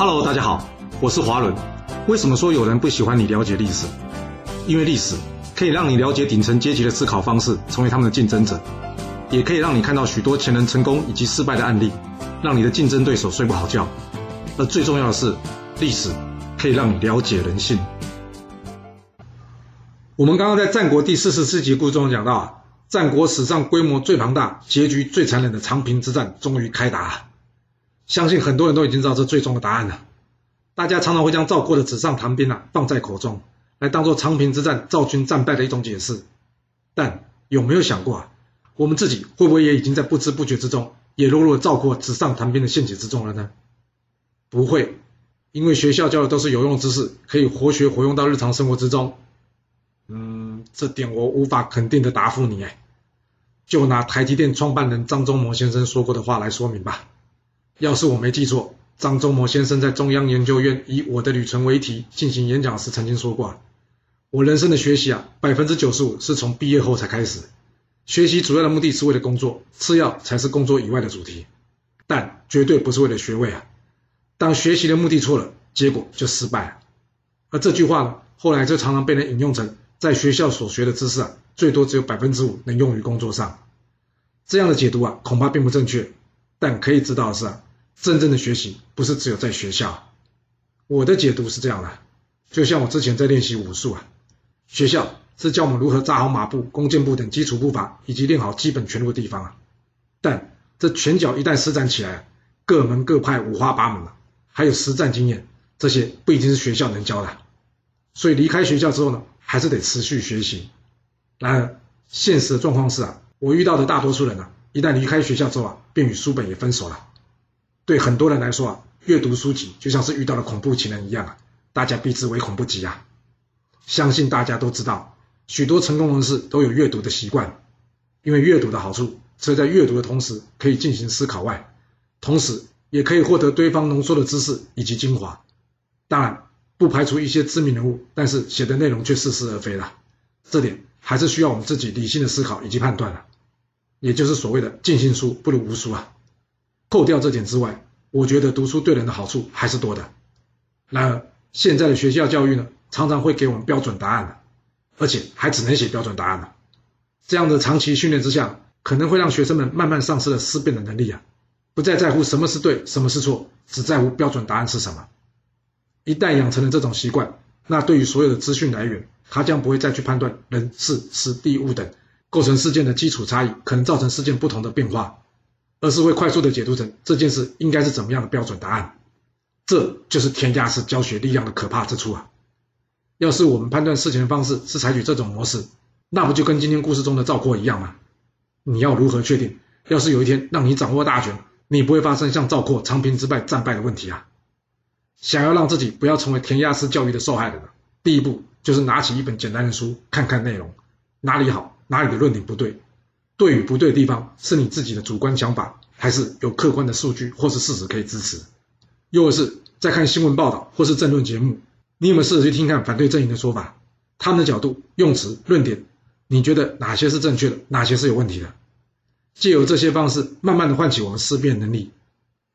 Hello，大家好，我是华伦。为什么说有人不喜欢你了解历史？因为历史可以让你了解顶层阶级的思考方式，成为他们的竞争者，也可以让你看到许多前人成功以及失败的案例，让你的竞争对手睡不好觉。而最重要的是，历史可以让你了解人性。我们刚刚在战国第四十四集故事中讲到，战国史上规模最庞大、结局最残忍的长平之战终于开打。相信很多人都已经知道这最终的答案了。大家常常会将赵括的纸上谈兵啊放在口中，来当做长平之战赵军战败的一种解释。但有没有想过啊，我们自己会不会也已经在不知不觉之中，也落入了赵括纸上谈兵的陷阱之中了呢？不会，因为学校教的都是有用知识，可以活学活用到日常生活之中。嗯，这点我无法肯定的答复你哎。就拿台积电创办人张忠谋先生说过的话来说明吧。要是我没记错，张忠谋先生在中央研究院以我的旅程为题进行演讲时曾经说过：“我人生的学习啊，百分之九十五是从毕业后才开始。学习主要的目的是为了工作，次要才是工作以外的主题，但绝对不是为了学位啊。当学习的目的错了，结果就失败了。而这句话呢，后来就常常被人引用成：在学校所学的知识啊，最多只有百分之五能用于工作上。这样的解读啊，恐怕并不正确。但可以知道的是啊。真正的学习不是只有在学校，我的解读是这样的，就像我之前在练习武术啊，学校是教我们如何扎好马步、弓箭步等基础步伐，以及练好基本拳路的地方啊。但这拳脚一旦施展起来，各门各派五花八门啊，还有实战经验，这些不一定是学校能教的。所以离开学校之后呢，还是得持续学习。然而现实的状况是啊，我遇到的大多数人呢，一旦离开学校之后啊，便与书本也分手了。对很多人来说啊，阅读书籍就像是遇到了恐怖情人一样啊，大家避之唯恐不及啊。相信大家都知道，许多成功人士都有阅读的习惯，因为阅读的好处，除了在阅读的同时可以进行思考外，同时也可以获得对方浓缩的知识以及精华。当然，不排除一些知名人物，但是写的内容却似是而非了。这点还是需要我们自己理性的思考以及判断的，也就是所谓的尽信书不如无书啊。扣掉这点之外，我觉得读书对人的好处还是多的。然而，现在的学校教育呢，常常会给我们标准答案而且还只能写标准答案了。这样的长期训练之下，可能会让学生们慢慢丧失了思辨的能力啊，不再在乎什么是对，什么是错，只在乎标准答案是什么。一旦养成了这种习惯，那对于所有的资讯来源，他将不会再去判断人、事、时、地、物等构成事件的基础差异，可能造成事件不同的变化。而是会快速的解读成这件事应该是怎么样的标准答案，这就是填鸭式教学力量的可怕之处啊！要是我们判断事情的方式是采取这种模式，那不就跟今天故事中的赵括一样吗？你要如何确定，要是有一天让你掌握大权，你不会发生像赵括长平之败战败的问题啊？想要让自己不要成为填鸭式教育的受害人，第一步就是拿起一本简单的书，看看内容，哪里好，哪里的论点不对。对与不对的地方是你自己的主观想法，还是有客观的数据或是事实可以支持？又或是在看新闻报道或是政论节目，你有没有试着去听看反对阵营的说法？他们的角度、用词、论点，你觉得哪些是正确的，哪些是有问题的？借由这些方式，慢慢的唤起我们思辨能力，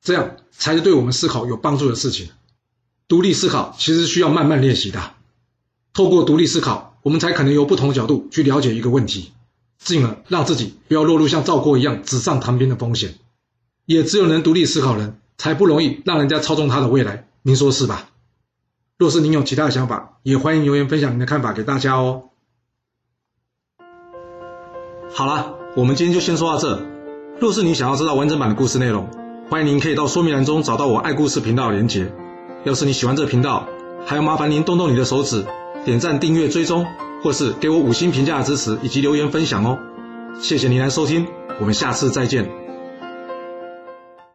这样才是对我们思考有帮助的事情。独立思考其实需要慢慢练习的，透过独立思考，我们才可能由不同的角度去了解一个问题。进而让自己不要落入像赵国一样纸上谈兵的风险，也只有能独立思考人才不容易让人家操纵他的未来，您说是吧？若是您有其他的想法，也欢迎留言分享您的看法给大家哦。好了，我们今天就先说到这。若是你想要知道完整版的故事内容，欢迎您可以到说明栏中找到我爱故事频道的连结。要是你喜欢这频道，还要麻烦您动动你的手指，点赞、订阅、追踪。或是给我五星评价的支持，以及留言分享哦，谢谢您来收听，我们下次再见。